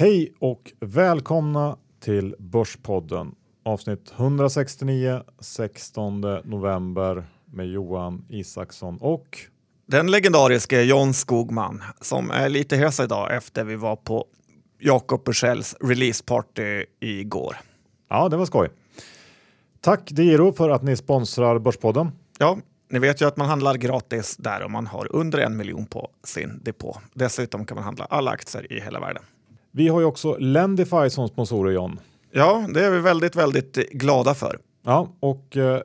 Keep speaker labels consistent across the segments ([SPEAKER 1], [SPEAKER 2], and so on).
[SPEAKER 1] Hej och välkomna till Börspodden avsnitt 169 16 november med Johan Isaksson och
[SPEAKER 2] Den legendariske John Skogman som är lite hes idag efter vi var på Jakob Bursells releaseparty igår.
[SPEAKER 1] Ja, det var skoj. Tack Diro för att ni sponsrar Börspodden.
[SPEAKER 2] Ja, ni vet ju att man handlar gratis där om man har under en miljon på sin depå. Dessutom kan man handla alla aktier i hela världen.
[SPEAKER 1] Vi har ju också Lendify som sponsorer John.
[SPEAKER 2] Ja, det är vi väldigt, väldigt glada för.
[SPEAKER 1] Ja, och eh,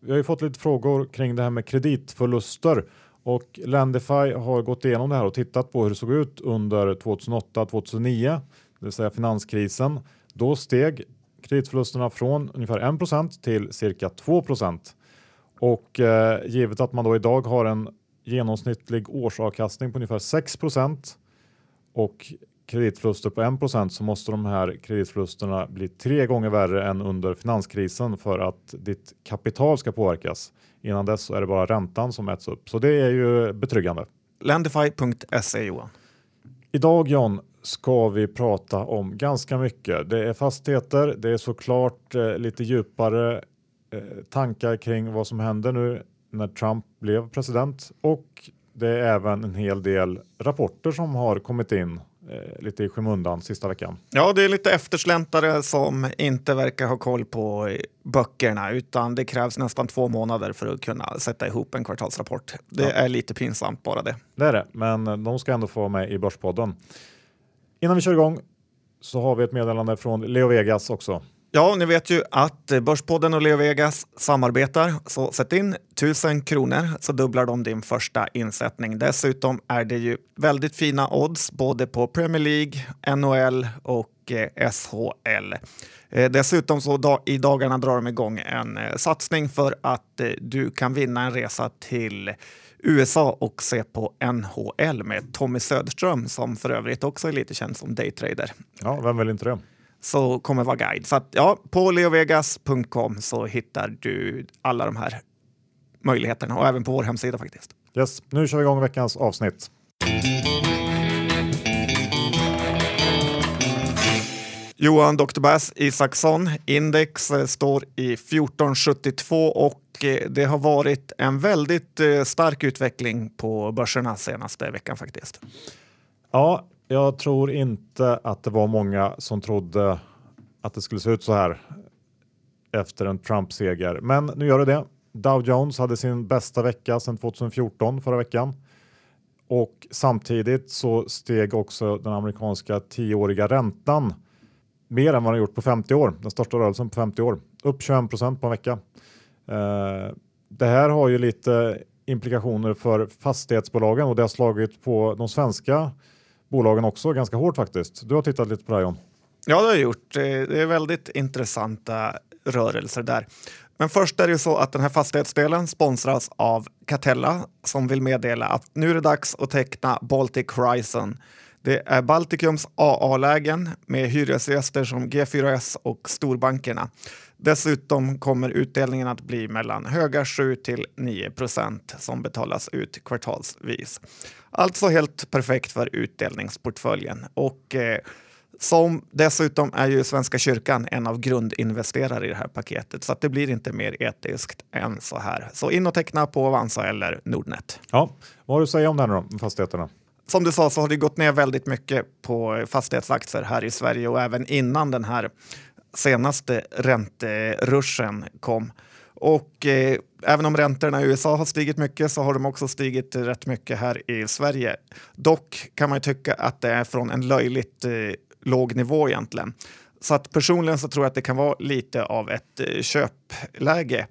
[SPEAKER 1] vi har ju fått lite frågor kring det här med kreditförluster och Lendify har gått igenom det här och tittat på hur det såg ut under 2008-2009, det vill säga finanskrisen. Då steg kreditförlusterna från ungefär 1% till cirka 2% och eh, givet att man då idag har en genomsnittlig årsavkastning på ungefär 6 och kreditförluster på 1% så måste de här kreditförlusterna bli tre gånger värre än under finanskrisen för att ditt kapital ska påverkas. Innan dess så är det bara räntan som äts upp, så det är ju betryggande.
[SPEAKER 2] Lendify.se Johan.
[SPEAKER 1] Idag John ska vi prata om ganska mycket. Det är fastigheter, det är såklart eh, lite djupare eh, tankar kring vad som händer nu när Trump blev president och det är även en hel del rapporter som har kommit in lite i skymundan sista veckan.
[SPEAKER 2] Ja, det är lite eftersläntare som inte verkar ha koll på böckerna utan det krävs nästan två månader för att kunna sätta ihop en kvartalsrapport. Det ja. är lite pinsamt bara det.
[SPEAKER 1] Det är det, men de ska ändå få med i Börspodden. Innan vi kör igång så har vi ett meddelande från Leo Vegas också.
[SPEAKER 2] Ja, ni vet ju att Börspodden och Leo Vegas samarbetar, så sätt in 1000 kronor så dubblar de din första insättning. Dessutom är det ju väldigt fina odds både på Premier League, NHL och eh, SHL. Eh, dessutom så i dagarna drar de igång en eh, satsning för att du kan vinna en resa till USA och se på NHL med Tommy Söderström som för övrigt också är lite känd som daytrader.
[SPEAKER 1] Ja, vem vill inte det?
[SPEAKER 2] Så kommer vara guide. Så att, ja, på leovegas.com så hittar du alla de här möjligheterna och även på vår hemsida faktiskt.
[SPEAKER 1] Yes, nu kör vi igång veckans avsnitt.
[SPEAKER 2] Johan Dr. Bass Isaksson. Index eh, står i 1472 och eh, det har varit en väldigt eh, stark utveckling på börserna senaste veckan faktiskt.
[SPEAKER 1] Ja, jag tror inte att det var många som trodde att det skulle se ut så här efter en Trump-seger. Men nu gör det det. Dow Jones hade sin bästa vecka sedan 2014 förra veckan. Och samtidigt så steg också den amerikanska tioåriga räntan mer än vad den gjort på 50 år. Den största rörelsen på 50 år. Upp 21 procent på en vecka. Eh, det här har ju lite implikationer för fastighetsbolagen och det har slagit på de svenska bolagen också ganska hårt faktiskt. Du har tittat lite på det här John.
[SPEAKER 2] Ja, det har jag gjort. Det är väldigt intressanta rörelser där. Men först är det ju så att den här fastighetsdelen sponsras av Catella som vill meddela att nu är det dags att teckna Baltic Horizon det är Baltikums AA-lägen med hyresgäster som G4S och storbankerna. Dessutom kommer utdelningen att bli mellan höga 7 till 9 procent som betalas ut kvartalsvis. Alltså helt perfekt för utdelningsportföljen. Och eh, som dessutom är ju Svenska kyrkan en av grundinvesterare i det här paketet, så att det blir inte mer etiskt än så här. Så in och teckna på Avanza eller Nordnet.
[SPEAKER 1] Ja, vad har du att säga om det här då, fastigheterna?
[SPEAKER 2] som du sa så har det gått ner väldigt mycket på fastighetsaktier här i Sverige och även innan den här senaste ränteruschen kom. Och eh, även om räntorna i USA har stigit mycket så har de också stigit rätt mycket här i Sverige. Dock kan man tycka att det är från en löjligt eh, låg nivå egentligen. Så att personligen så tror jag att det kan vara lite av ett eh, köpläge.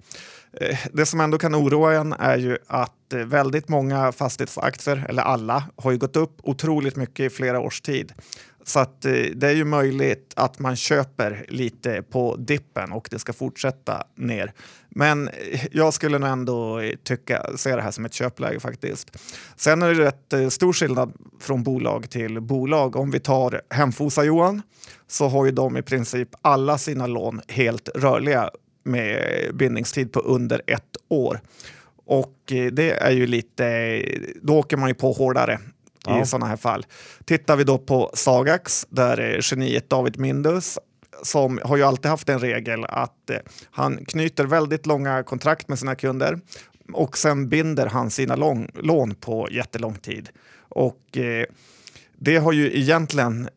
[SPEAKER 2] Eh, det som ändå kan oroa en är ju att eh, väldigt många fastighetsaktier, eller alla, har ju gått upp otroligt mycket i flera års tid. Så att eh, det är ju möjligt att man köper lite på dippen och det ska fortsätta ner. Men eh, jag skulle nog ändå eh, tycka, se det här som ett köpläge faktiskt. Sen är det rätt stor skillnad från bolag till bolag. Om vi tar Hemfosa Johan så har ju de i princip alla sina lån helt rörliga med bindningstid på under ett år. Och det är ju lite, då åker man ju på hårdare ja. i sådana här fall. Tittar vi då på Sagax, där är geniet David Mindus som har ju alltid haft en regel att eh, han knyter väldigt långa kontrakt med sina kunder och sen binder han sina lång, lån på jättelång tid. Och eh, det har ju egentligen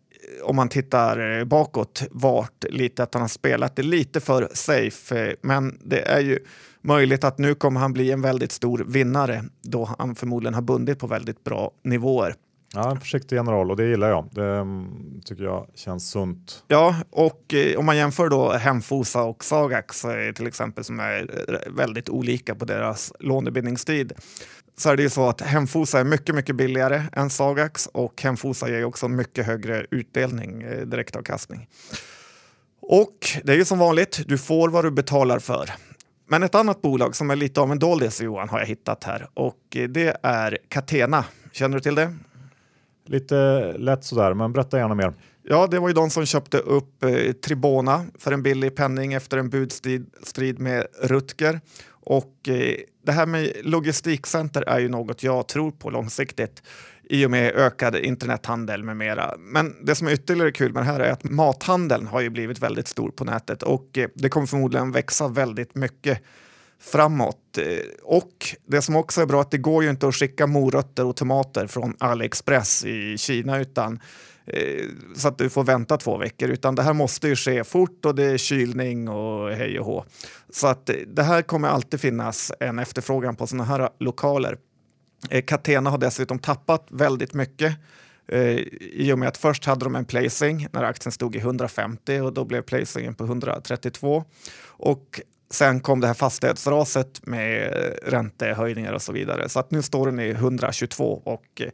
[SPEAKER 2] om man tittar eh, bakåt varit lite att han har spelat det lite för safe. Eh, men det är ju möjligt att nu kommer han bli en väldigt stor vinnare då han förmodligen har bundit på väldigt bra nivåer.
[SPEAKER 1] Ja, en försiktig general och det gillar jag. Det um, tycker jag känns sunt.
[SPEAKER 2] Ja, och eh, om man jämför då Hemfosa och Sagax eh, till exempel som är väldigt olika på deras lånebindningstid så är det ju så att Hemfosa är mycket, mycket billigare än Sagax och Hemfosa ger också mycket högre utdelning, eh, direktavkastning. Och det är ju som vanligt, du får vad du betalar för. Men ett annat bolag som är lite av en doldis, Johan, har jag hittat här och det är Catena. Känner du till det?
[SPEAKER 1] Lite lätt sådär, men berätta gärna mer.
[SPEAKER 2] Ja, det var ju de som köpte upp eh, Tribona för en billig penning efter en budstrid med Rutger. Och eh, det här med logistikcenter är ju något jag tror på långsiktigt i och med ökad internethandel med mera. Men det som är ytterligare kul med det här är att mathandeln har ju blivit väldigt stor på nätet och eh, det kommer förmodligen växa väldigt mycket framåt. Eh, och det som också är bra är att det går ju inte att skicka morötter och tomater från AliExpress i Kina utan eh, så att du får vänta två veckor, utan det här måste ju ske fort och det är kylning och hej och hå. Så att det här kommer alltid finnas en efterfrågan på sådana här lokaler. Eh, Catena har dessutom tappat väldigt mycket eh, i och med att först hade de en placing när aktien stod i 150 och då blev placingen på 132. Och sen kom det här fastighetsraset med räntehöjningar och så vidare. Så att nu står den i 122 och eh,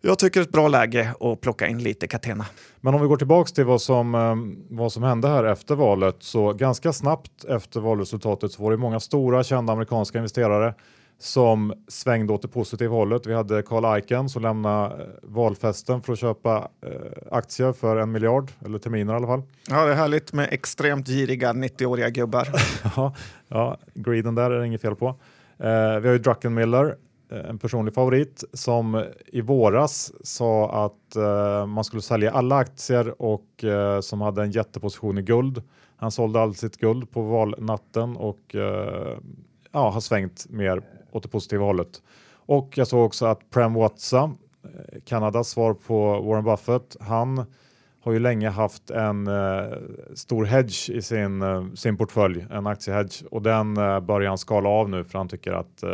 [SPEAKER 2] jag tycker det är ett bra läge att plocka in lite Catena.
[SPEAKER 1] Men om vi går tillbaks till vad som, vad som hände här efter valet så ganska snabbt efter valresultatet så var det många stora kända amerikanska investerare som svängde åt det positiva hållet. Vi hade Carl Icahn som lämnade eh, valfesten för att köpa eh, aktier för en miljard, eller terminer i alla fall.
[SPEAKER 2] Ja, det är härligt med extremt giriga 90-åriga gubbar.
[SPEAKER 1] ja, ja, greeden där är det inget fel på. vi har ju Druckenmiller Eh, en personlig favorit som i våras sa att man skulle sälja alla aktier och som hade en jätteposition i guld. Han sålde allt sitt guld på valnatten och ja, har svängt mer åt det positiva hållet. Och jag såg också att Prem Watsa, Kanadas svar på Warren Buffett, han har ju länge haft en stor hedge i sin, sin portfölj, en aktiehedge och den börjar han skala av nu för han tycker att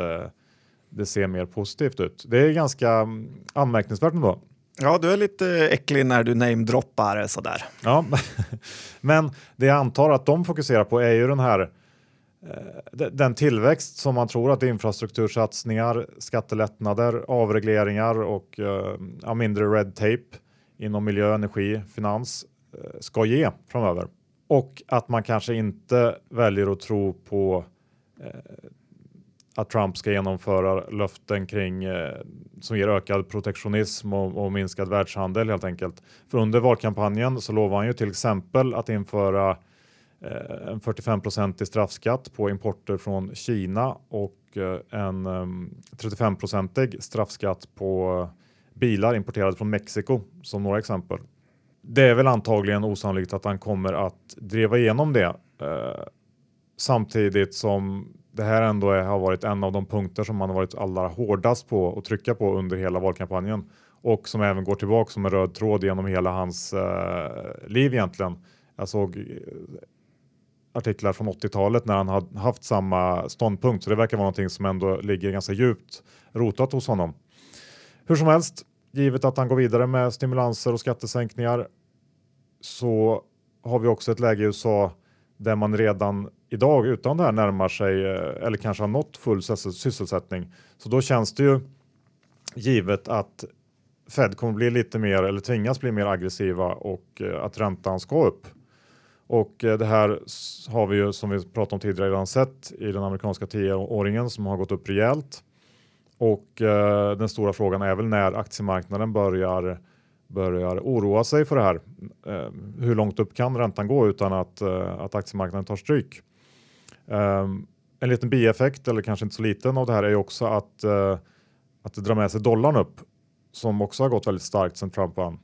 [SPEAKER 1] det ser mer positivt ut. Det är ganska mm, anmärkningsvärt ändå.
[SPEAKER 2] Ja, du är lite äcklig när du namedroppar sådär.
[SPEAKER 1] Ja, men det jag antar att de fokuserar på är ju den här eh, Eh, den tillväxt som man tror att infrastruktursatsningar, skattelättnader, avregleringar och eh, mindre red tape inom miljö, energi, finans eh, ska ge framöver. Och att man kanske inte väljer att tro på eh, att Trump ska genomföra löften kring eh, som ger ökad protektionism och, och, minskad världshandel helt enkelt. För under valkampanjen så lovade han ju till exempel att införa eh, Eh, en 45 i straffskatt på importer från Kina och eh, en eh, 35 procentig straffskatt på bilar importerade från Mexiko som några exempel. Det är väl antagligen osannolikt att han kommer att driva igenom det samtidigt som det här ändå är, har varit en av de punkter som man har varit allra hårdast på att trycka på under hela valkampanjen och som även går tillbaka som en röd tråd genom hela hans eh, liv egentligen. Jag såg artiklar från 80-talet när han har haft samma ståndpunkt så det verkar vara någonting som ändå ligger ganska djupt rotat hos honom. Hur som helst, givet att han går vidare med stimulanser och skattesänkningar så har vi också ett läge i USA där man redan idag utan det här närmar sig eh, eller kanske har nått full sysselsättning. Så då känns det ju givet att Fed kommer bli lite mer eller tvingas bli mer aggressiva och eh, att räntan ska upp. Och eh, det här har vi ju som vi pratade om tidigare redan sett i den amerikanska tioåringen som har gått upp rejält. Och eh, den stora frågan är väl när aktiemarknaden börjar börjar oroa sig för det här. Eh, hur långt upp kan räntan gå utan att, eh, att aktiemarknaden tar stryk? Eh, en liten bieffekt, eller kanske inte så liten av det här, är ju också att, eh, att det drar med sig dollarn upp. som också har gått väldigt starkt sedan Trump vann.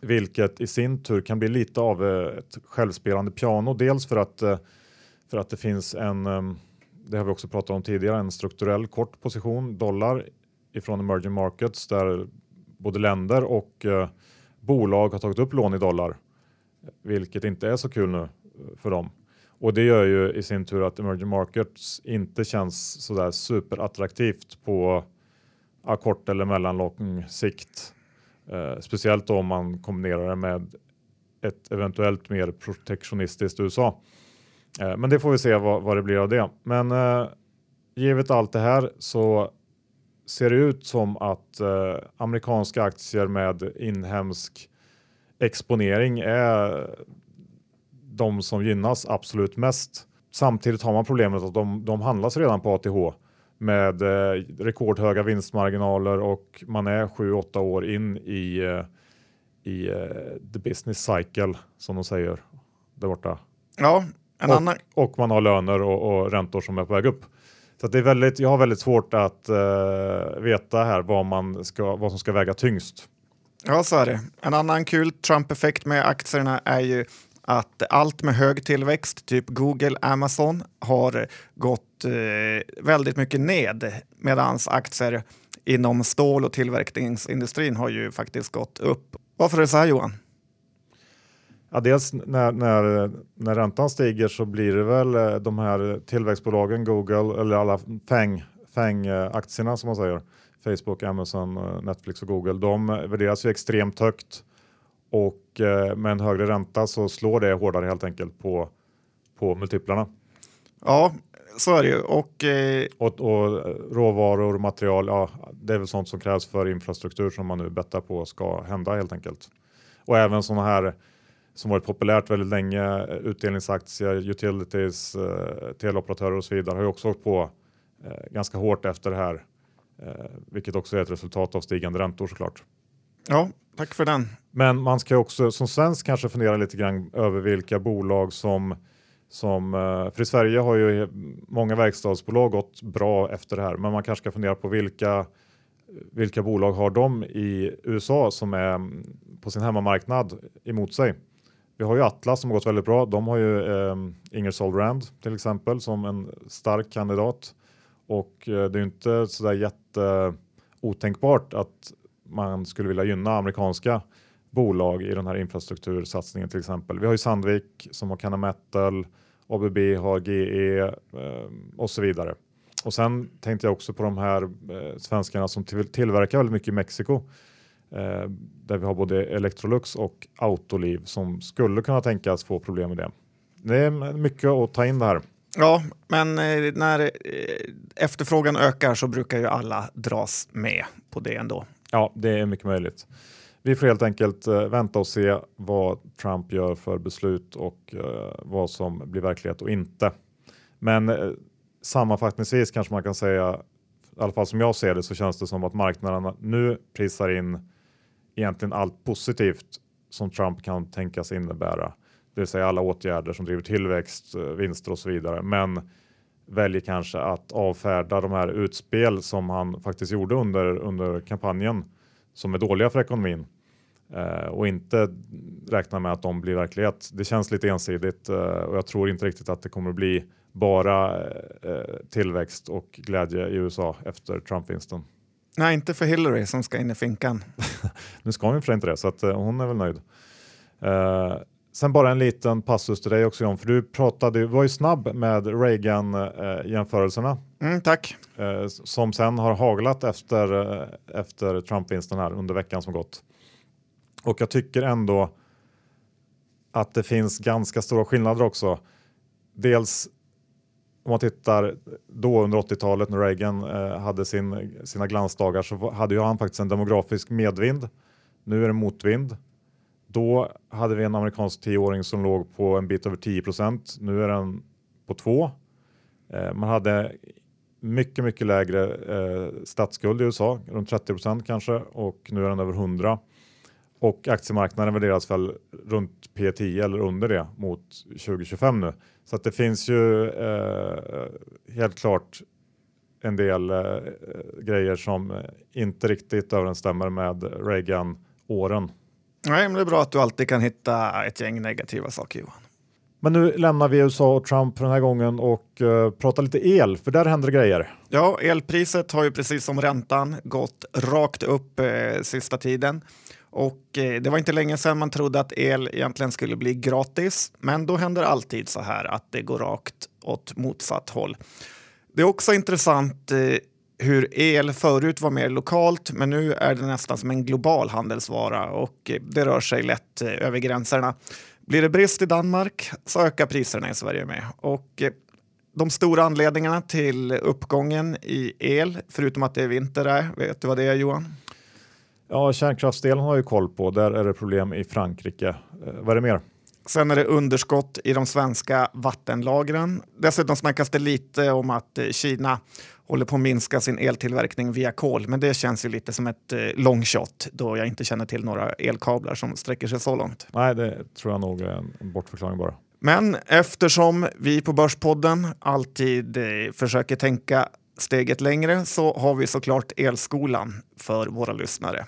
[SPEAKER 1] Vilket i sin tur kan bli lite av eh, ett självspelande piano. Dels för att, eh, för att det finns en, ehm, det har vi också pratat om tidigare, en strukturell kort position, dollar ifrån emerging markets där både länder och eh, bolag har tagit upp lån i dollar. Vilket inte är så kul nu för dem. Och det gör ju i sin tur att emerging markets inte känns sådär superattraktivt på kort eller mellanlång sikt. Eh, speciellt om man kombinerar det med ett eventuellt mer protektionistiskt USA. Eh, men det får vi se vad, vad det blir av det. Men eh, givet allt det här så ser det ut som att eh, amerikanska aktier med inhemsk exponering är de som gynnas absolut mest. Samtidigt har man problemet att de, de handlas redan på ATH med eh, rekordhöga vinstmarginaler och man är 7-8 år in i, eh, i eh, the business cycle som de säger där borta.
[SPEAKER 2] Ja, en
[SPEAKER 1] och,
[SPEAKER 2] annan...
[SPEAKER 1] och man har löner och, och räntor som är på väg upp. Så det är väldigt, jag har väldigt svårt att uh, veta här vad, man ska, vad som ska väga tyngst.
[SPEAKER 2] Ja, så är det. En annan kul Trump-effekt med aktierna är ju att allt med hög tillväxt, typ Google, Amazon, har gått eh, väldigt mycket ned medan aktier inom stål och tillverkningsindustrin har ju faktiskt gått upp. Varför är det så här Johan?
[SPEAKER 1] Ja, dels när, när, när räntan stiger så blir det väl eh, de här tillväxtbolagen, Google eller alla FANG, FANG-aktierna som man säger, Facebook, Amazon, eh, Netflix och Google, de värderas ju extremt högt och eh, med en högre ränta så slår det hårdare helt enkelt på, på multiplarna.
[SPEAKER 2] Ja, så är det ju. Och, eh...
[SPEAKER 1] och, och råvaror, material, ja, det är väl sånt som krävs för infrastruktur som man nu bettar på ska hända helt enkelt. Och även sådana här som varit populärt väldigt länge, utdelningsaktier, utilities, eh, teleoperatörer och så vidare har ju också åkt på eh, ganska hårt efter det här, eh, vilket också är ett resultat av stigande räntor såklart.
[SPEAKER 2] Ja, tack för den.
[SPEAKER 1] Men man ska också som svensk kanske fundera lite grann över vilka bolag som som, eh, för i Sverige har ju många verkstadsbolag gått bra efter det här, men man kanske ska fundera på vilka, vilka bolag har de i USA som är på sin hemmamarknad emot sig. Vi har ju Atlas som har gått väldigt bra. De har ju eh, Ingersoll Rand till exempel som en stark kandidat och eh, det är ju inte sådär jätte otänkbart att man skulle vilja gynna amerikanska bolag i den här infrastruktursatsningen till exempel. Vi har ju Sandvik som har Canna Metal, ABB har GE eh, och så vidare. Och sen tänkte jag också på de här eh, svenskarna som till, tillverkar väldigt mycket i Mexiko. Eh, där vi har både Electrolux och Autoliv som skulle kunna tänkas få problem med det. Det är mycket att ta in det här.
[SPEAKER 2] Ja, men eh, när eh, efterfrågan ökar så brukar ju alla dras med på det ändå.
[SPEAKER 1] Ja, det är mycket möjligt. Vi får helt enkelt eh, vänta och se vad Trump gör för beslut och eh, vad som blir verklighet och inte. Men eh, sammanfattningsvis kanske man kan säga, i alla fall som jag ser det, så känns det som att marknaderna nu prisar in egentligen allt positivt som Trump kan tänkas innebära. Det vill säga alla åtgärder som driver tillväxt, vinster och så vidare. Men väljer kanske att avfärda de här utspel som han faktiskt gjorde under, under kampanjen som är dåliga för ekonomin och inte räkna med att de blir verklighet. Det känns lite ensidigt eh, och jag tror inte riktigt att det kommer bli bara eh, tillväxt och glädje i USA efter Trump-vinsten.
[SPEAKER 2] Nej, inte för Hillary som ska in i finkan.
[SPEAKER 1] nu ska hon ju för inte det, så att, eh, hon är väl nöjd. Uh, sen bara en liten passus till dig också John, för du pratade, var ju snabb med Reagan-jämförelserna.
[SPEAKER 2] Uh, mm, tack.
[SPEAKER 1] Uh, som sen har haglat efter, efter Trump-vinsten här under veckan som gått. Och jag tycker ändå att det finns ganska stora skillnader också. Dels om man tittar då under 80-talet när Reagan eh, hade sin, sina glansdagar så hade ju han faktiskt en demografisk medvind. Nu är det motvind. Då hade vi en amerikansk tioåring som låg på en bit över 10 procent. Nu är den på 2. Eh, man hade mycket, mycket lägre eh, statsskuld i USA, runt 30 procent kanske och nu är den över 100. Och aktiemarknaden värderas väl runt P10 eller under det mot 2025 nu. Så att det finns ju eh, helt klart en del eh, grejer som inte riktigt överensstämmer med Reagan-åren.
[SPEAKER 2] Nej, men det är bra att du alltid kan hitta ett gäng negativa saker Johan.
[SPEAKER 1] Men nu lämnar vi USA och Trump för den här gången och uh, pratar lite el, för där händer grejer.
[SPEAKER 2] Ja, elpriset har ju precis som räntan gått rakt upp eh, sista tiden. Och eh, det var inte länge sedan man trodde att el egentligen skulle bli gratis. Men då händer alltid så här att det går rakt åt motsatt håll. Det är också intressant eh, hur el förut var mer lokalt, men nu är det nästan som en global handelsvara och eh, det rör sig lätt eh, över gränserna. Blir det brist i Danmark så ökar priserna i Sverige med. Och eh, de stora anledningarna till uppgången i el, förutom att det är vinter, är, vet du vad det är Johan?
[SPEAKER 1] Ja, kärnkraftsdelen har jag koll på. Där är det problem i Frankrike. Eh, vad är det mer?
[SPEAKER 2] Sen är det underskott i de svenska vattenlagren. Dessutom snackas det lite om att eh, Kina håller på att minska sin eltillverkning via kol, men det känns ju lite som ett eh, long shot då jag inte känner till några elkablar som sträcker sig så långt.
[SPEAKER 1] Nej, det tror jag nog är en bortförklaring bara.
[SPEAKER 2] Men eftersom vi på Börspodden alltid eh, försöker tänka steget längre så har vi såklart Elskolan för våra lyssnare.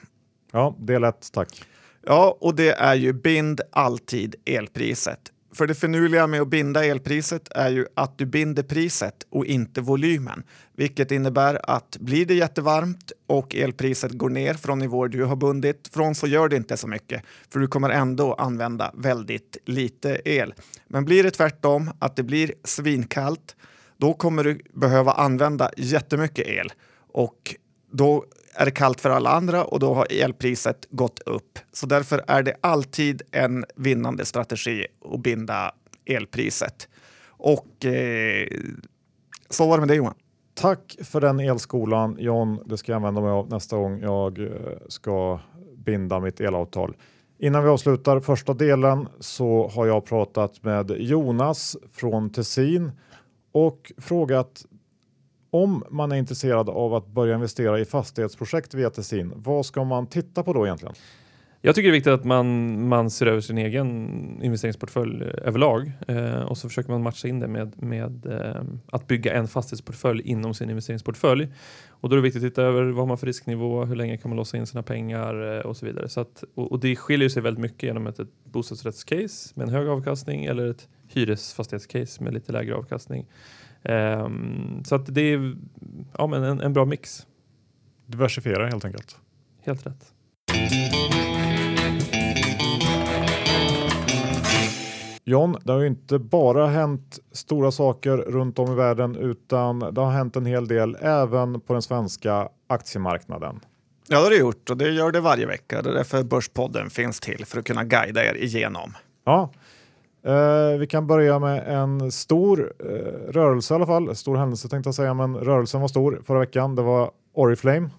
[SPEAKER 1] Ja, det är lätt, tack.
[SPEAKER 2] Ja, och det är ju bind alltid elpriset. För det finurliga med att binda elpriset är ju att du binder priset och inte volymen, vilket innebär att blir det jättevarmt och elpriset går ner från nivåer du har bundit från så gör det inte så mycket, för du kommer ändå använda väldigt lite el. Men blir det tvärtom, att det blir svinkallt, då kommer du behöva använda jättemycket el och då är det kallt för alla andra och då har elpriset gått upp. Så därför är det alltid en vinnande strategi att binda elpriset. Och eh, så var det med det Johan.
[SPEAKER 1] Tack för den elskolan John. Det ska jag använda mig av nästa gång jag eh, ska binda mitt elavtal. Innan vi avslutar första delen så har jag pratat med Jonas från Tessin och frågat om man är intresserad av att börja investera i fastighetsprojekt via Tessin, vad ska man titta på då egentligen?
[SPEAKER 3] Jag tycker det är viktigt att man, man ser över sin egen investeringsportfölj överlag eh, och så försöker man matcha in det med, med eh, att bygga en fastighetsportfölj inom sin investeringsportfölj. Och då är det viktigt att titta över vad man har för risknivå, hur länge kan man låsa in sina pengar eh, och så vidare. Så att, och, och, det skiljer sig väldigt mycket genom ett, ett bostadsrättscase med en hög avkastning eller ett hyresfastighetscase med lite lägre avkastning. Um, så att det är ja, men en, en bra mix.
[SPEAKER 1] Diversifiera helt enkelt.
[SPEAKER 3] Helt rätt.
[SPEAKER 1] John, det har ju inte bara hänt stora saker runt om i världen utan det har hänt en hel del även på den svenska aktiemarknaden.
[SPEAKER 2] Ja, det har det gjort och det gör det varje vecka. Det är därför Börspodden finns till för att kunna guida er igenom.
[SPEAKER 1] Ja, Eh, vi kan börja med en stor eh, rörelse i alla fall. Stor händelse tänkte jag säga, men rörelsen var stor förra veckan. Det var Oriflame.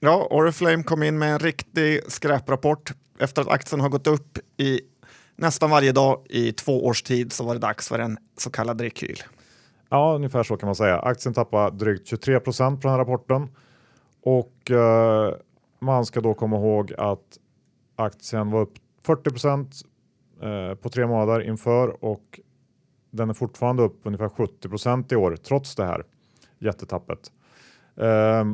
[SPEAKER 2] Ja, Oriflame kom in med en riktig skräprapport. Efter att aktien har gått upp i nästan varje dag i två års tid så var det dags för en så kallad rekyl.
[SPEAKER 1] Ja, ungefär så kan man säga. Aktien tappade drygt 23 procent på den här rapporten och eh, man ska då komma ihåg att aktien var upp 40 procent Eh, på tre månader inför och den är fortfarande upp ungefär 70 procent i år trots det här jättetappet. Eh,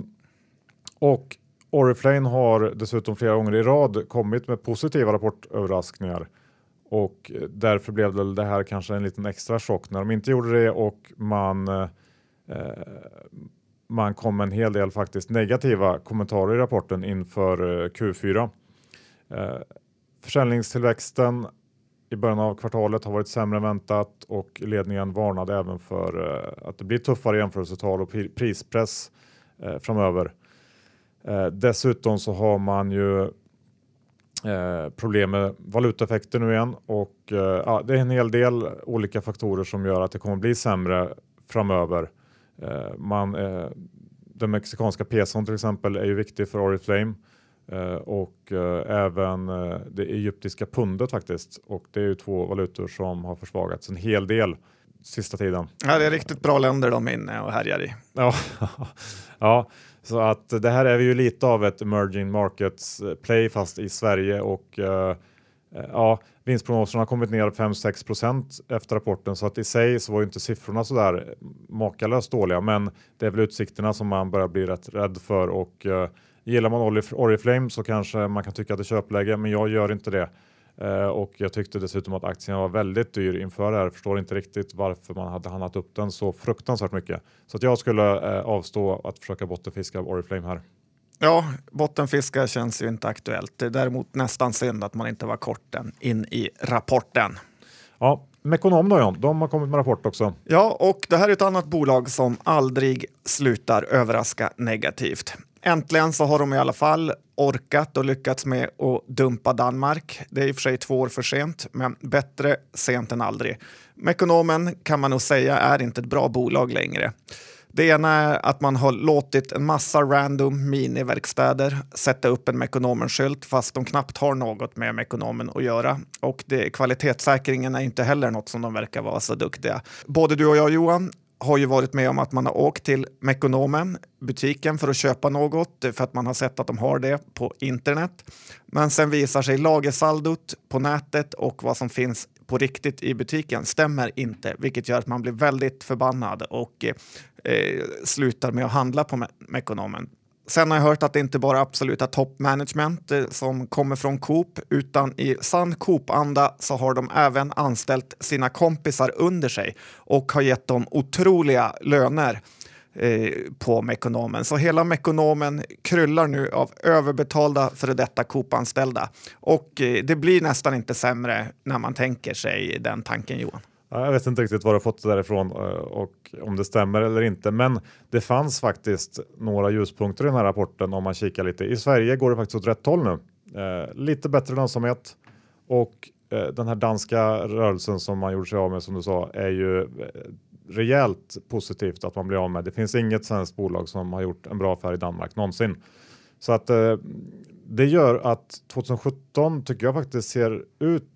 [SPEAKER 1] och Oriflame har dessutom flera gånger i rad kommit med positiva rapportöverraskningar och eh, därför blev det, det här kanske en liten extra chock när de inte gjorde det och man eh, eh man kom med en hel del faktiskt negativa kommentarer i rapporten inför eh, Q4. Eh, försäljningstillväxten i början av kvartalet har varit sämre än väntat och ledningen varnade även för eh, att det blir tuffare jämförelsetal och prispress eh, framöver. Eh, dessutom så har man ju problem med valutaeffekter nu igen och ja, det är en hel del olika faktorer som gör att det kommer bli sämre framöver. Man, den mexikanska peson till exempel är ju viktig för Oriflame Eh, och eh, även eh, det egyptiska pundet faktiskt. Och det är ju två valutor som har försvagats en hel del sista tiden.
[SPEAKER 2] Ja, det är riktigt bra länder de är inne och härjar i.
[SPEAKER 1] Ja, ja, så att det här är ju lite av ett emerging markets eh, play fast i Sverige och eh, eh, ja, vinstprognoserna har kommit ner 5-6 procent efter rapporten så att i sig så var ju inte siffrorna så där makalöst dåliga men det är väl utsikterna som man börjar bli rätt rädd för och uh, gillar man Oriflame så kanske man kan tycka att det är köpläge men jag gör inte det. Uh, och jag tyckte dessutom att aktien var väldigt dyr inför det här. Förstår inte riktigt varför man hade handlat upp den så fruktansvärt mycket. Så att jag skulle uh, avstå att försöka bottenfiska Oriflame här.
[SPEAKER 2] Ja, bottenfiska känns ju inte aktuellt. Det är däremot nästan synd att man inte var kort den in i rapporten.
[SPEAKER 1] Ja, Mekonom då John, de har kommit med rapport också.
[SPEAKER 2] Ja, och det här är ett annat bolag som aldrig slutar överraska negativt. Äntligen så har de i alla fall orkat och lyckats med att dumpa Danmark. Det är i och för sig två år för sent, men bättre sent än aldrig. Mekonomen kan man nog säga är inte ett bra bolag längre. Det ena är att man har låtit en massa random miniverkstäder sätta upp en Mekonomen-skylt fast de knappt har något med Mekonomen att göra. Och det, kvalitetssäkringen är inte heller något som de verkar vara så duktiga. Både du och jag Johan har ju varit med om att man har åkt till Mekonomen, butiken, för att köpa något eh, för att man har sett att de har det på internet. Men sen visar sig lagersaldot på nätet och vad som finns på riktigt i butiken stämmer inte, vilket gör att man blir väldigt förbannad och eh, eh slutar med att handla på Mekonomen. Sen har jag hört att det inte bara är absoluta toppmanagement eh, som kommer från Coop, utan i sann Coop-anda så har de även anställt sina kompisar under sig och har gett dem otroliga löner eh, på Mekonomen. Så hela Mekonomen kryllar nu av överbetalda före detta Coop-anställda. Och eh, det blir nästan inte sämre när man tänker sig den tanken, Johan.
[SPEAKER 1] Jag vet inte riktigt vad du har fått det därifrån eh, och om det stämmer eller inte. Men det fanns faktiskt några ljuspunkter i den här rapporten om man kikar lite. I Sverige går det faktiskt åt rätt håll nu. Eh, lite bättre lönsamhet och eh, den här danska rörelsen som man gjorde sig av med som du sa är ju eh, rejält positivt att man blir av med. Det finns inget svenskt bolag som har gjort en bra affär i Danmark någonsin. Så att eh, det gör att 2017 tycker jag faktiskt ser ut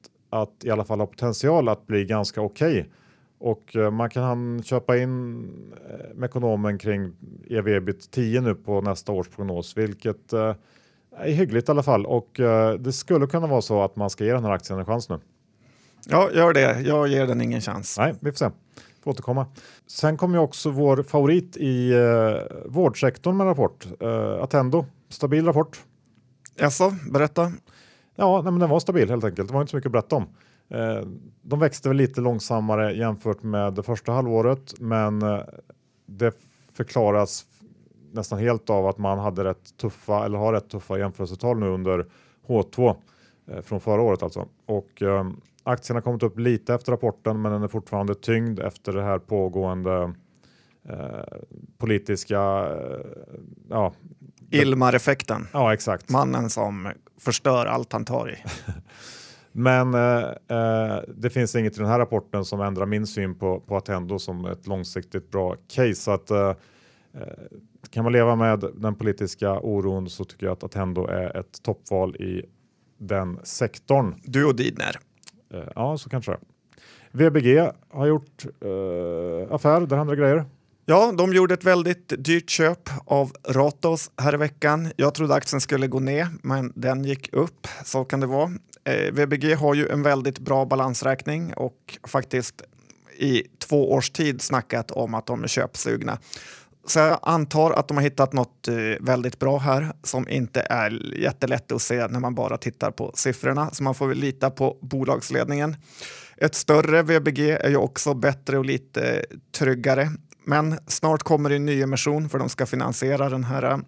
[SPEAKER 1] att i alla fall ha potential att bli ganska okej. Okay. Och eh, man kan köpa in eh, Mekonomen kring ev ebit 10 nu på nästa års prognos, vilket eh, är hyggligt i alla fall. Och det skulle kunna vara så att man ska ge den här aktien en chans nu.
[SPEAKER 2] Ja, gör det. Jag ger den ingen chans.
[SPEAKER 1] Nej, vi får se. Får återkomma. Sen kommer också vår favorit i vårdsektorn med rapport. Attendo, stabil rapport.
[SPEAKER 2] Jaså, berätta.
[SPEAKER 1] Ja, nej, men den var stabil helt enkelt. Det var inte så mycket att berätta om. Eh, de växte väl lite långsammare jämfört med det första halvåret, men eh, det förklaras nästan helt av att man hade rätt tuffa eller har rätt tuffa jämförelsetal nu under H2 eh, från förra året alltså. Och aktien har kommit upp lite efter rapporten, men den är fortfarande tyngd efter det här pågående eh, politiska eh, ja,
[SPEAKER 2] Ilmar-effekten.
[SPEAKER 1] Ja, exakt.
[SPEAKER 2] Mannen som förstör allt han tar i.
[SPEAKER 1] Men eh, eh, det finns inget i den här rapporten som ändrar min syn på, på Attendo som ett långsiktigt bra case. Så att, eh, eh kan man leva med den politiska oron så tycker jag att Attendo är ett toppval i den sektorn.
[SPEAKER 2] Du och Didner.
[SPEAKER 1] Eh, ja, så kanske det VBG har gjort eh, affär, där händer grejer.
[SPEAKER 2] Ja, de gjorde ett väldigt dyrt köp av Ratos här i veckan. Jag trodde aktien skulle gå ner, men den gick upp. Så kan det vara. Eh, VBG har ju en väldigt bra balansräkning och faktiskt i två års tid snackat om att de är köpsugna. Så jag antar att de har hittat något eh, väldigt bra här som inte är jättelätt att se när man bara tittar på siffrorna. Så man får väl lita på bolagsledningen. Ett större VBG är ju också bättre och lite tryggare. Men snart kommer det en nyemission för de ska finansiera den här,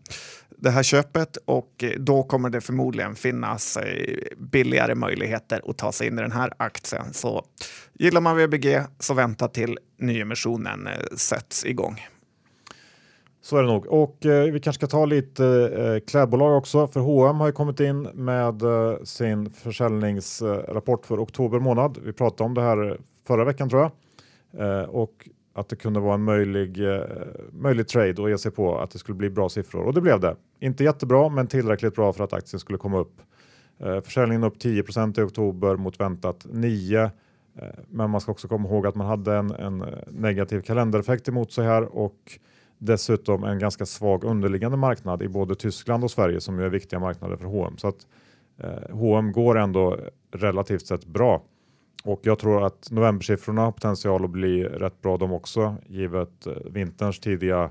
[SPEAKER 2] det här köpet och då kommer det förmodligen finnas eh, billigare möjligheter att ta sig in i den här aktien. Så gillar man VBG så vänta till nyemissionen eh, sätts igång.
[SPEAKER 1] Så är det nog. Och eh, vi kanske ska ta lite eh, klädbolag också. För H&M har ju kommit in med eh, sin försäljningsrapport för oktober månad. Vi pratade om det här förra veckan tror jag. Eh, och att det kunde vara en möjlig, eh, möjlig trade och ge sig på att det skulle bli bra siffror. Och det blev det. Inte jättebra, men tillräckligt bra för att aktien skulle komma upp. Eh, försäljningen upp 10% i oktober mot väntat 9. Eh, men man ska också komma ihåg att man hade en, en eh, negativ kalendereffekt emot sig här och dessutom en ganska svag underliggande marknad i både Tyskland och Sverige som ju är viktiga marknader för H&M. Så att eh, H&M går ändå relativt sett bra. Och jag tror att novembersiffrorna har potential att bli rätt bra de också, givet eh, vinterns tidiga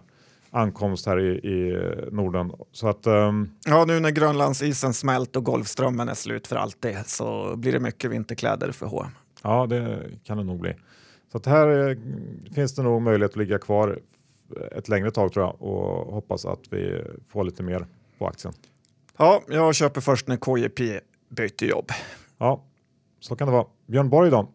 [SPEAKER 1] ankomst här i, i Norden. Så att, um...
[SPEAKER 2] Ja, nu när Grönlandsisen smält och Golfströmmen är slut för alltid så blir det mycket vinterkläder för H&M.
[SPEAKER 1] Ja, det kan det nog bli. Så att här eh, finns det nog möjlighet att ligga kvar ett längre tag tror jag och hoppas att vi får lite mer på aktien.
[SPEAKER 2] Ja, jag köper först när KJP byter jobb.
[SPEAKER 1] Ja, så kan det vara. Björn Borg då?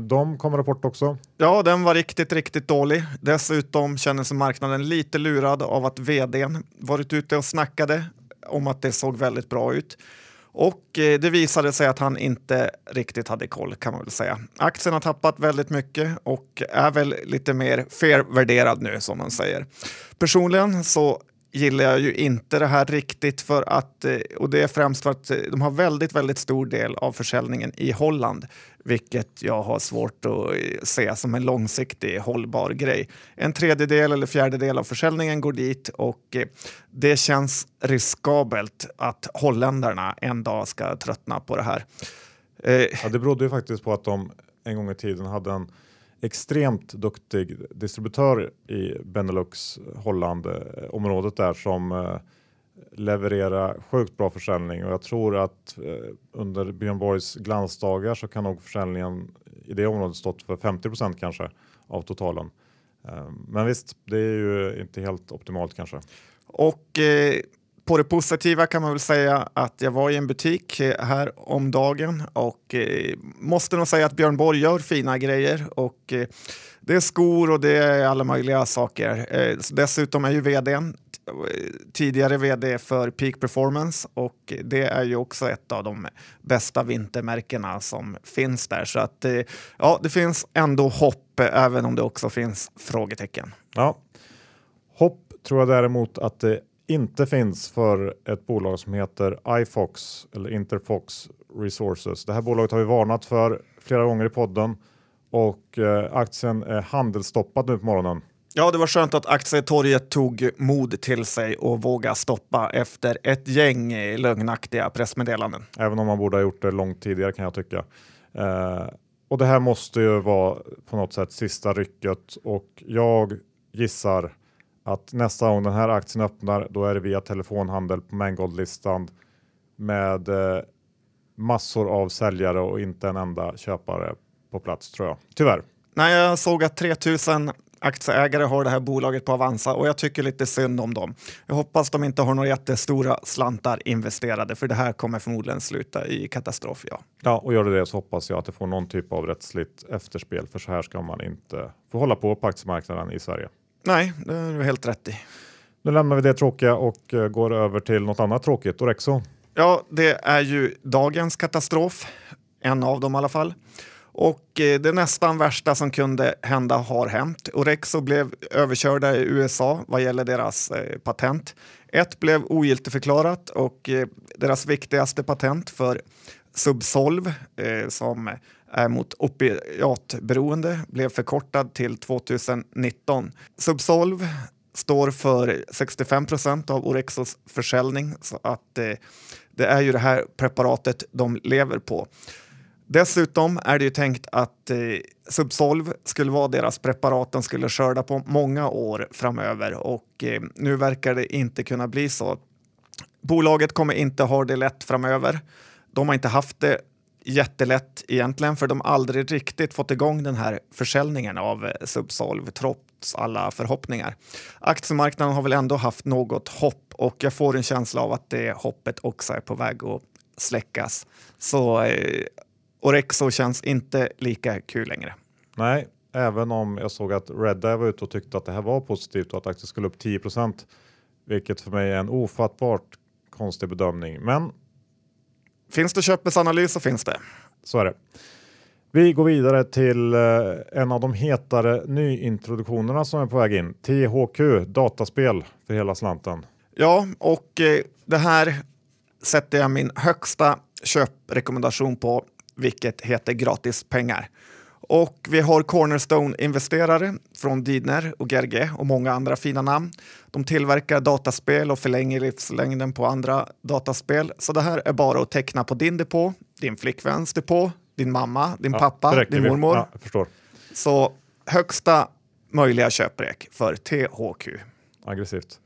[SPEAKER 1] De kom rapport också.
[SPEAKER 2] Ja, den var riktigt, riktigt dålig. Dessutom känner sig marknaden lite lurad av att vdn varit ute och snackade om att det såg väldigt bra ut. Och eh, det visade sig att han inte riktigt hade koll kan man väl säga. Aktien har tappat väldigt mycket och är väl lite mer fair värderad nu som man säger. Personligen så gillar jag ju inte det här riktigt för att, eh, och det är främst för att eh, de har väldigt, väldigt stor del av försäljningen i Holland, vilket jag har svårt att eh, se som en långsiktig hållbar grej. En tredjedel eller fjärdedel av försäljningen går dit och det känns riskabelt att holländarna en dag ska tröttna på det här.
[SPEAKER 1] Ja, det berodde ju faktiskt på att de en gång i tiden hade en extremt duktig distributör i Benelux, Holland eh, området där som eh, levererar sjukt bra försäljning och jag tror att eh, under Björn Borgs glansdagar så kan nog försäljningen i det området stått för 50% kanske av totalen. Eh, men visst, det är ju inte helt optimalt kanske.
[SPEAKER 2] Och eh, på det positiva kan man väl säga att jag var i en butik eh, här om dagen och eh, måste nog säga att Björn Borg gör fina grejer och eh, det är skor och det är alla möjliga saker. Dessutom är ju vdn tidigare vd för Peak Performance och det är ju också ett av de bästa vintermärkena som finns där. Så att ja, det finns ändå hopp även om det också finns frågetecken.
[SPEAKER 1] Ja, hopp tror jag däremot att det inte finns för ett bolag som heter iFox eller Interfox Resources. Det här bolaget har vi varnat för flera gånger i podden och eh, aktien är handelsstoppad nu på morgonen.
[SPEAKER 2] Ja, det var skönt att aktietorget tog mod till sig och våga stoppa efter ett gäng lögnaktiga pressmeddelanden.
[SPEAKER 1] Även om man borde ha gjort det långt tidigare kan jag tycka. Eh, och det här måste ju vara på något sätt sista rycket och jag gissar att nästa gång den här aktien öppnar, då är det via telefonhandel på Mangold-listan med eh, massor av säljare och inte en enda köpare på plats tror jag. Tyvärr.
[SPEAKER 2] Nej, jag såg att 3000 aktieägare har det här bolaget på Avanza och jag tycker lite synd om dem. Jag hoppas de inte har några jättestora slantar investerade för det här kommer förmodligen sluta i katastrof. Ja,
[SPEAKER 1] ja och gör det det så hoppas jag att det får någon typ av rättsligt efterspel för så här ska man inte få hålla på på aktiemarknaden i Sverige.
[SPEAKER 2] Nej, det är du helt rätt i.
[SPEAKER 1] Nu lämnar vi det tråkiga och eh, går över till något annat tråkigt, Orexo.
[SPEAKER 2] Ja, det är ju dagens katastrof, en av dem i alla fall. Och eh, det nästan värsta som kunde hända har hänt. Orexo blev överkörda i USA vad gäller deras eh, patent. Ett blev ogiltigförklarat och deras viktigaste patent för Subsolv som Eh, mot opiatberoende blev förkortad till 2019. Subsolv står för 65 procent av Orexos försäljning så att eh, det är ju det här preparatet de lever på. Dessutom är det ju tänkt att eh, Subsolv skulle vara deras preparat de skulle skörda på många år framöver och eh, nu verkar det inte kunna bli så. Bolaget kommer inte ha det lätt framöver. De har inte haft det jättelätt egentligen för de har aldrig riktigt fått igång den här försäljningen av eh, Subsolv trots alla förhoppningar. Aktiemarknaden har väl ändå haft något hopp och jag får en känsla av att det hoppet också är på väg att släckas. Så eh, Orexo känns inte lika kul längre.
[SPEAKER 1] Nej, även om jag såg att Redeye var ute och tyckte att det här var positivt och att aktien skulle upp 10% vilket för mig är en ofattbart konstig bedömning. Men
[SPEAKER 2] Finns det köpesanalys så finns det.
[SPEAKER 1] Så är det. Vi går vidare till eh, en av de hetare nyintroduktionerna som är på väg in. THQ, dataspel för hela slanten.
[SPEAKER 2] Ja, och eh, det här sätter jag min högsta köprekommendation på, vilket heter gratis pengar. Och vi har Cornerstone-investerare från Didner och Gerge och många andra fina namn. De tillverkar dataspel och förlänger livslängden på andra dataspel. Så det här är bara att teckna på din depå, din flickväns depå, din mamma, din
[SPEAKER 1] Ja,
[SPEAKER 2] pappa, din mormor.
[SPEAKER 1] Ja, förstår.
[SPEAKER 2] Så högsta möjliga köprek för THQ.
[SPEAKER 1] Aggressivt.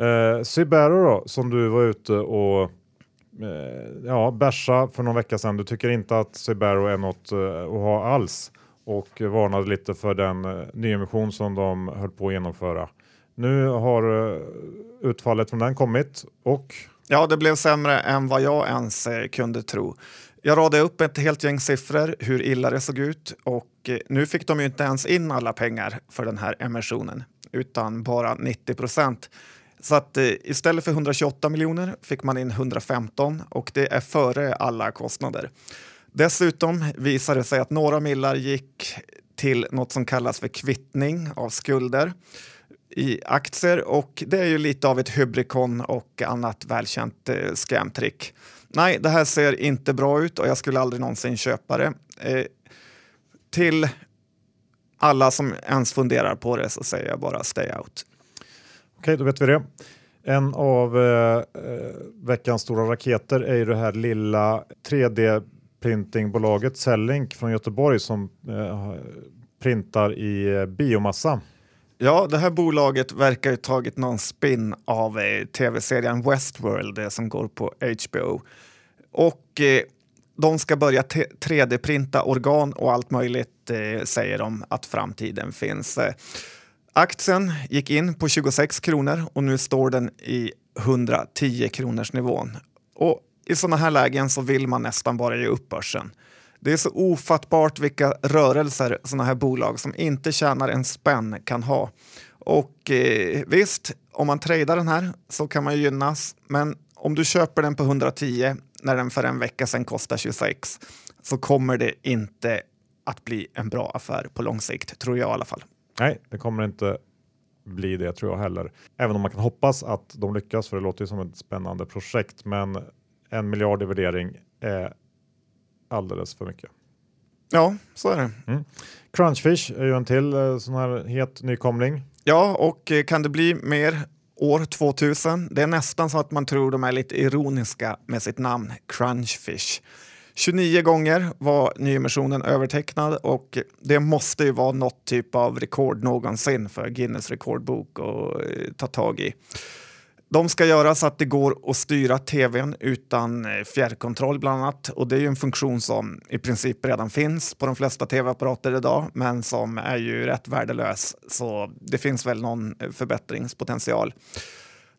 [SPEAKER 1] Eh, Sybero då, som du var ute och eh, ja, bärsa för någon vecka sedan. Du tycker inte att Sybero är något eh, att ha alls och varnade lite för den eh, nyemission som de höll på att genomföra. Nu har eh, utfallet från den kommit och
[SPEAKER 2] Ja, det blev sämre än vad jag ens eh, kunde tro. Jag radade upp ett helt gäng siffror hur illa det såg ut och nu fick de ju inte ens in alla pengar för den här emissionen utan bara 90 procent. Så att istället för 128 miljoner fick man in 115 och det är före alla kostnader. Dessutom visade det sig att några millar gick till något som kallas för kvittning av skulder i aktier och det är ju lite av ett hybrikon och annat välkänt eh, scamtrick. Nej, det här ser inte bra ut och jag skulle aldrig någonsin köpa det. Eh, till alla som ens funderar på det så säger jag bara stay out.
[SPEAKER 1] Okej, då vet vi det. En av eh, eh veckans stora raketer är ju det här lilla 3D printingbolaget Cellink från Göteborg som eh, printar i eh, biomassa.
[SPEAKER 2] Ja, det här bolaget verkar ju tagit någon spin av eh, tv-serien Westworld det som går på HBO. Och eh, de ska börja 3D-printa organ och allt möjligt eh, säger de att framtiden finns. Eh, aktien gick in på 26 kronor och nu står den i 110 kronors nivån. Och i sådana här lägen så vill man nästan bara ge upp börsen. Det är så ofattbart vilka rörelser sådana här bolag som inte tjänar en spänn kan ha. Och eh, visst, om man tradar den här så kan man ju gynnas. Men om du köper den på 110 när den för en vecka sedan kostar 26 så kommer det inte att bli en bra affär på lång sikt, tror jag i alla fall.
[SPEAKER 1] Nej, det kommer inte bli det tror jag heller. Även om man kan hoppas att de lyckas för det låter ju som ett spännande projekt. Men en miljard i värdering är alldeles för mycket.
[SPEAKER 2] Ja, så är det.
[SPEAKER 1] Crunchfish är ju en till eh, sån här het nykomling.
[SPEAKER 2] Ja, och eh, kan det bli mer år 2000? Det är nästan så att man tror de är lite ironiska med sitt namn, Crunchfish. 29 gånger var nyemissionen övertecknad och det måste ju vara något typ av rekord någonsin för Guinness rekordbok att eh, ta tag i. De ska göra så att det går att styra tvn utan eh, fjärrkontroll bland annat. Och det är ju en funktion som i princip redan finns på de flesta tv-apparater idag, men som är ju rätt värdelös. Så det finns väl någon eh, förbättringspotential.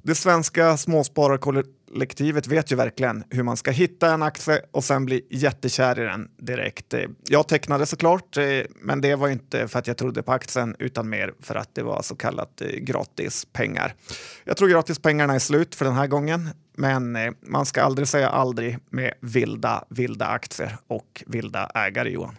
[SPEAKER 2] Det svenska småspararkollektivet Kollektivet vet ju verkligen hur man ska hitta en aktie och sen bli jättekär i den direkt. Eh, jag tecknade såklart, eh, men det var inte för att jag trodde på aktien utan mer för att det var så kallat eh, gratis pengar. Jag tror gratispengarna är slut för den här gången, men man ska aldrig säga aldrig med vilda, vilda aktier och vilda ägare, Johan.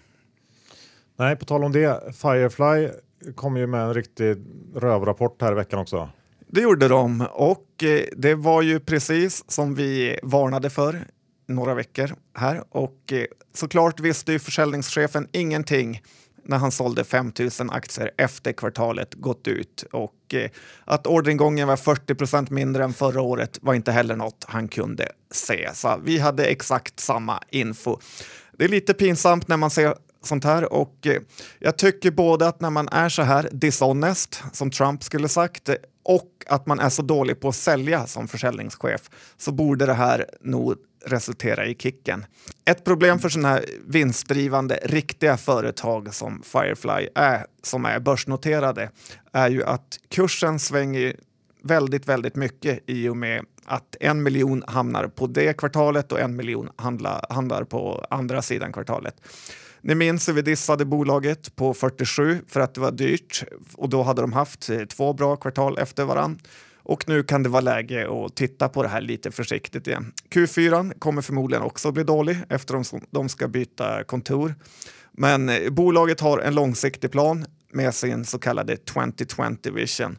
[SPEAKER 1] Nej, på tal om det. Firefly kom ju med en riktig rövrapport här i veckan också.
[SPEAKER 2] Det gjorde de och eh, det var ju precis som vi varnade för några veckor här och eh, såklart visste ju försäljningschefen ingenting när han sålde 5 000 aktier efter kvartalet gått ut och eh, att orderingången var 40% mindre än förra året var inte heller något han kunde se. Så vi hade exakt samma info. Det är lite pinsamt när man ser sånt här och jag tycker både att när man är så här dishonest som Trump skulle sagt och att man är så dålig på att sälja som försäljningschef så borde det här nog resultera i kicken. Ett problem för sådana här vinstdrivande riktiga företag som Firefly är, som är börsnoterade, är ju att kursen svänger väldigt, väldigt mycket i och med att en miljon hamnar på det kvartalet och en miljon handlar, handlar på andra sidan kvartalet. Ni minns hur vi dissade bolaget på 47 för att det var dyrt och då hade de haft eh, två bra kvartal efter varann. Och nu kan det vara läge att titta på det här lite försiktigt igen. Q4 kommer förmodligen också bli dålig eftersom de ska byta kontor. Men eh, bolaget har en långsiktig plan med sin så kallade 2020 vision.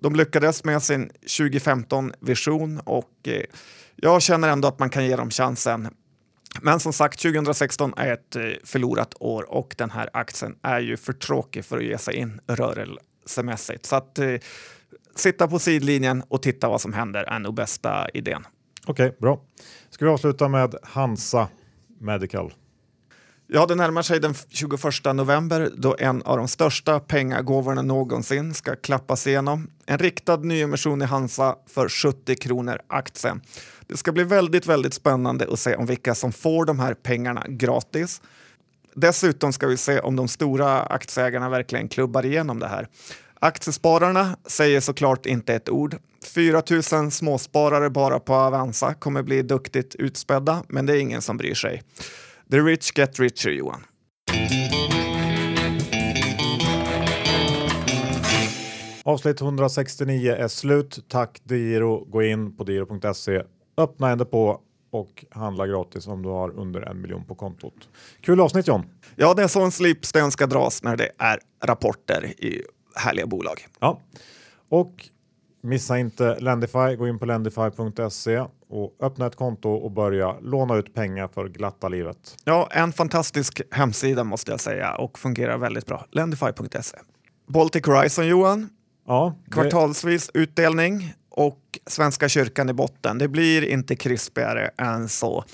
[SPEAKER 2] De lyckades med sin 2015-vision och eh, jag känner ändå att man kan ge dem chansen. Men som sagt, 2016 är ett eh, förlorat år och den här aktien är ju för tråkig för att ge sig in rörelsemässigt. Så att eh, sitta på sidlinjen och titta vad som händer är nog bästa idén.
[SPEAKER 1] Okej, okay, bra. Ska vi avsluta med Hansa Medical?
[SPEAKER 2] Ja, det närmar sig den 21 november då en av de största pengagåvorna någonsin ska klappas igenom. En riktad nyemission i Hansa för 70 kronor aktien. Det ska bli väldigt, väldigt spännande att se om vilka som får de här pengarna gratis. Dessutom ska vi se om de stora aktieägarna verkligen klubbar igenom det här. Aktiespararna säger såklart inte ett ord. 4 000 småsparare bara på Avanza kommer bli duktigt utspädda, men det är ingen som bryr sig. The rich get richer, Johan.
[SPEAKER 1] Avsnitt 169 är slut. Tack Diro. Gå in på diro.se, öppna en depå och handla gratis om du har under en miljon på kontot. Kul avsnitt John!
[SPEAKER 2] Ja, det är så en slipsten ska dras när det är rapporter i härliga bolag.
[SPEAKER 1] Ja, och missa inte Lendify. Gå in på lendify.se och öppna ett konto och börja låna ut pengar för glatta livet.
[SPEAKER 2] Ja, en fantastisk hemsida måste jag säga och fungerar väldigt bra. Lendify.se. Baltic Horizon Johan.
[SPEAKER 1] Ja,
[SPEAKER 2] det... Kvartalsvis utdelning och Svenska kyrkan i botten. Det blir inte krispigare än så.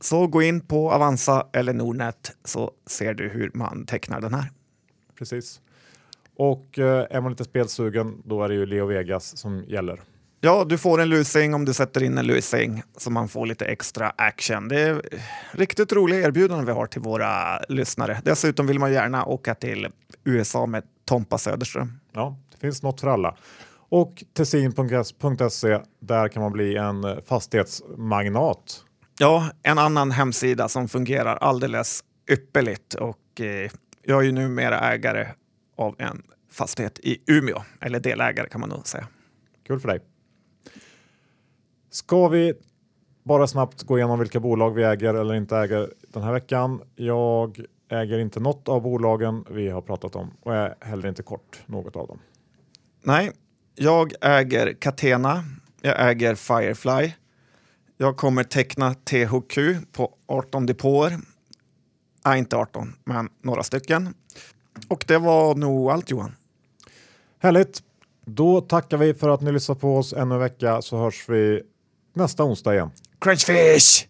[SPEAKER 2] Så gå in på Avanza eller Nordnet så ser du hur man tecknar den här.
[SPEAKER 1] Precis. Och eh, är man lite spelsugen, då är det ju Leo Vegas som gäller.
[SPEAKER 2] Ja, du får en lusing om du sätter in en lusing så man får lite extra action. Det är riktigt roliga erbjudanden vi har till våra lyssnare. Dessutom vill man gärna åka till USA med Tompa Söderström.
[SPEAKER 1] Ja, det finns något för alla. Och tessin.se, där kan man bli en fastighetsmagnat.
[SPEAKER 2] Ja, en annan hemsida som fungerar alldeles ypperligt och eh, jag är ju numera ägare av en fastighet i Umeå, eller delägare kan man nog säga.
[SPEAKER 1] Kul för dig. Ska vi bara snabbt gå igenom vilka bolag vi äger eller inte äger den här veckan. Jag äger inte något av bolagen vi har pratat om och är heller inte kort något av dem.
[SPEAKER 2] Nej, jag äger Catena. Jag äger Firefly. Jag kommer teckna THQ på 18 depåer. Nej, inte 18, men några stycken. Och det var nog allt Johan.
[SPEAKER 1] Härligt. Då tackar vi för att ni lyssnar på oss ännu en vecka så hörs vi nästa onsdag igen.
[SPEAKER 2] Crunchfish!